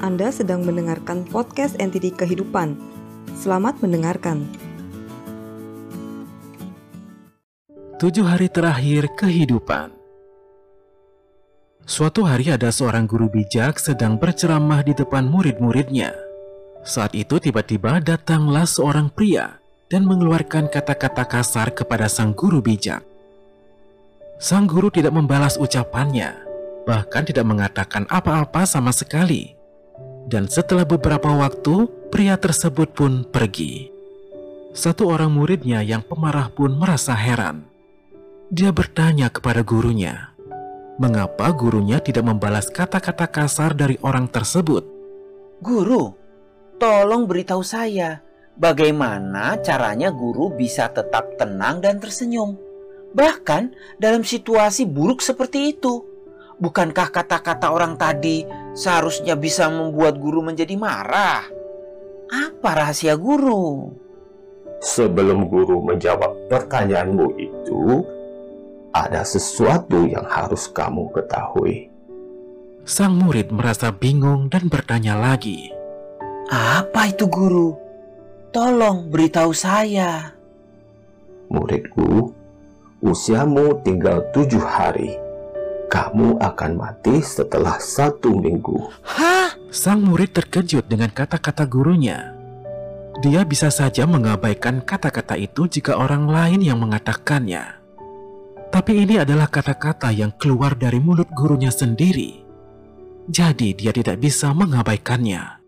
Anda sedang mendengarkan podcast NTD Kehidupan. Selamat mendengarkan. Tujuh hari terakhir kehidupan. Suatu hari ada seorang guru bijak sedang berceramah di depan murid-muridnya. Saat itu tiba-tiba datanglah seorang pria dan mengeluarkan kata-kata kasar kepada sang guru bijak. Sang guru tidak membalas ucapannya, bahkan tidak mengatakan apa-apa sama sekali. Dan setelah beberapa waktu, pria tersebut pun pergi. Satu orang muridnya yang pemarah pun merasa heran. Dia bertanya kepada gurunya, mengapa gurunya tidak membalas kata-kata kasar dari orang tersebut. Guru, tolong beritahu saya bagaimana caranya guru bisa tetap tenang dan tersenyum. Bahkan dalam situasi buruk seperti itu. Bukankah kata-kata orang tadi seharusnya bisa membuat guru menjadi marah? Apa rahasia guru? Sebelum guru menjawab pertanyaanmu itu, ada sesuatu yang harus kamu ketahui. Sang murid merasa bingung dan bertanya lagi. Apa itu guru? Tolong beritahu saya. Muridku, usiamu tinggal tujuh hari kamu akan mati setelah satu minggu. Hah? Sang murid terkejut dengan kata-kata gurunya. Dia bisa saja mengabaikan kata-kata itu jika orang lain yang mengatakannya. Tapi ini adalah kata-kata yang keluar dari mulut gurunya sendiri. Jadi dia tidak bisa mengabaikannya.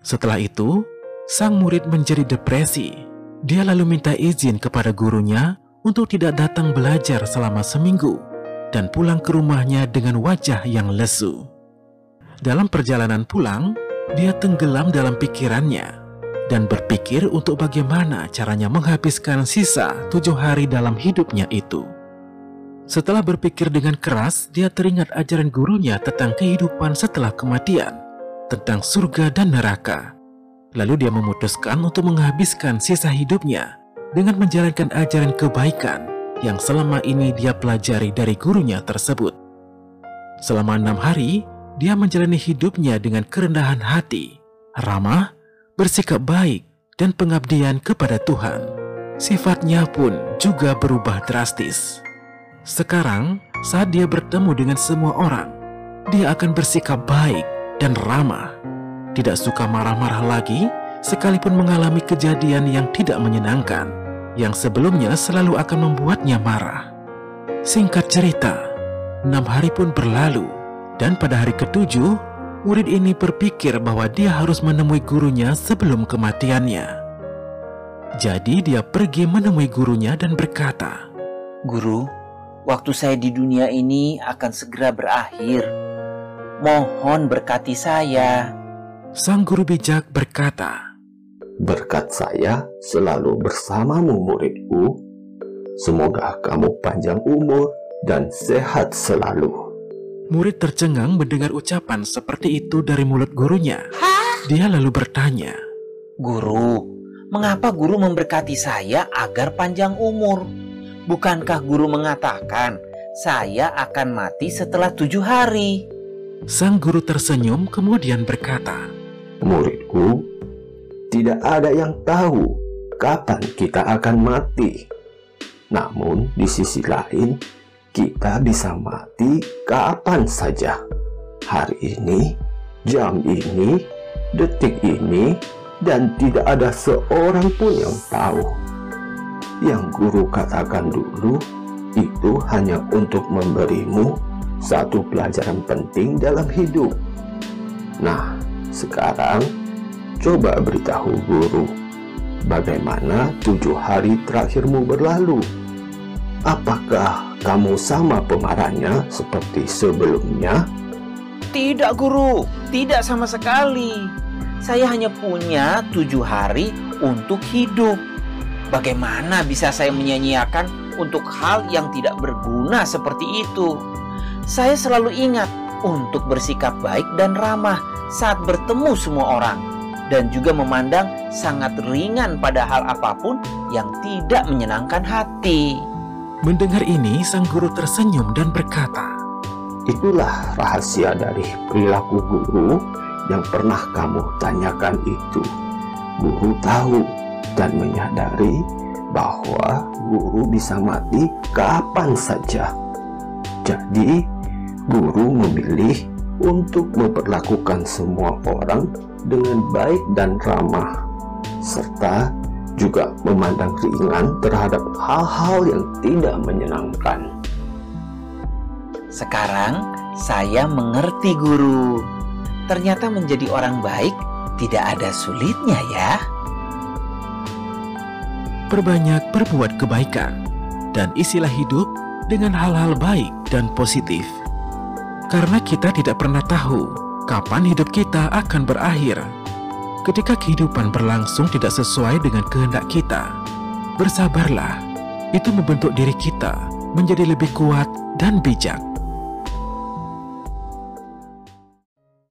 Setelah itu, sang murid menjadi depresi. Dia lalu minta izin kepada gurunya untuk tidak datang belajar selama seminggu dan pulang ke rumahnya dengan wajah yang lesu. Dalam perjalanan pulang, dia tenggelam dalam pikirannya dan berpikir untuk bagaimana caranya menghabiskan sisa tujuh hari dalam hidupnya itu. Setelah berpikir dengan keras, dia teringat ajaran gurunya tentang kehidupan setelah kematian, tentang surga dan neraka. Lalu dia memutuskan untuk menghabiskan sisa hidupnya dengan menjalankan ajaran kebaikan yang selama ini dia pelajari dari gurunya tersebut. Selama enam hari, dia menjalani hidupnya dengan kerendahan hati, ramah, bersikap baik, dan pengabdian kepada Tuhan. Sifatnya pun juga berubah drastis. Sekarang, saat dia bertemu dengan semua orang, dia akan bersikap baik dan ramah. Tidak suka marah-marah lagi, sekalipun mengalami kejadian yang tidak menyenangkan yang sebelumnya selalu akan membuatnya marah. Singkat cerita, enam hari pun berlalu, dan pada hari ketujuh, murid ini berpikir bahwa dia harus menemui gurunya sebelum kematiannya. Jadi dia pergi menemui gurunya dan berkata, Guru, waktu saya di dunia ini akan segera berakhir. Mohon berkati saya. Sang guru bijak berkata, Berkat saya selalu bersamamu muridku. Semoga kamu panjang umur dan sehat selalu. Murid tercengang mendengar ucapan seperti itu dari mulut gurunya. Dia lalu bertanya, Guru, mengapa guru memberkati saya agar panjang umur? Bukankah guru mengatakan saya akan mati setelah tujuh hari? Sang guru tersenyum kemudian berkata, Muridku, tidak ada yang tahu kapan kita akan mati. Namun, di sisi lain, kita bisa mati kapan saja. Hari ini, jam ini, detik ini, dan tidak ada seorang pun yang tahu. Yang guru katakan dulu itu hanya untuk memberimu satu pelajaran penting dalam hidup. Nah, sekarang Coba beritahu guru, bagaimana tujuh hari terakhirmu berlalu? Apakah kamu sama pemarahnya seperti sebelumnya? Tidak guru, tidak sama sekali. Saya hanya punya tujuh hari untuk hidup. Bagaimana bisa saya menyanyiakan untuk hal yang tidak berguna seperti itu? Saya selalu ingat untuk bersikap baik dan ramah saat bertemu semua orang dan juga memandang sangat ringan pada hal apa pun yang tidak menyenangkan hati. Mendengar ini, sang guru tersenyum dan berkata, Itulah rahasia dari perilaku guru yang pernah kamu tanyakan itu. Guru tahu dan menyadari bahwa guru bisa mati kapan saja. Jadi, guru memilih untuk memperlakukan semua orang dengan baik dan ramah, serta juga memandang ringan terhadap hal-hal yang tidak menyenangkan. Sekarang saya mengerti guru. Ternyata menjadi orang baik tidak ada sulitnya ya. Perbanyak berbuat kebaikan dan isilah hidup dengan hal-hal baik dan positif. Karena kita tidak pernah tahu kapan hidup kita akan berakhir. Ketika kehidupan berlangsung tidak sesuai dengan kehendak kita, bersabarlah. Itu membentuk diri kita menjadi lebih kuat dan bijak.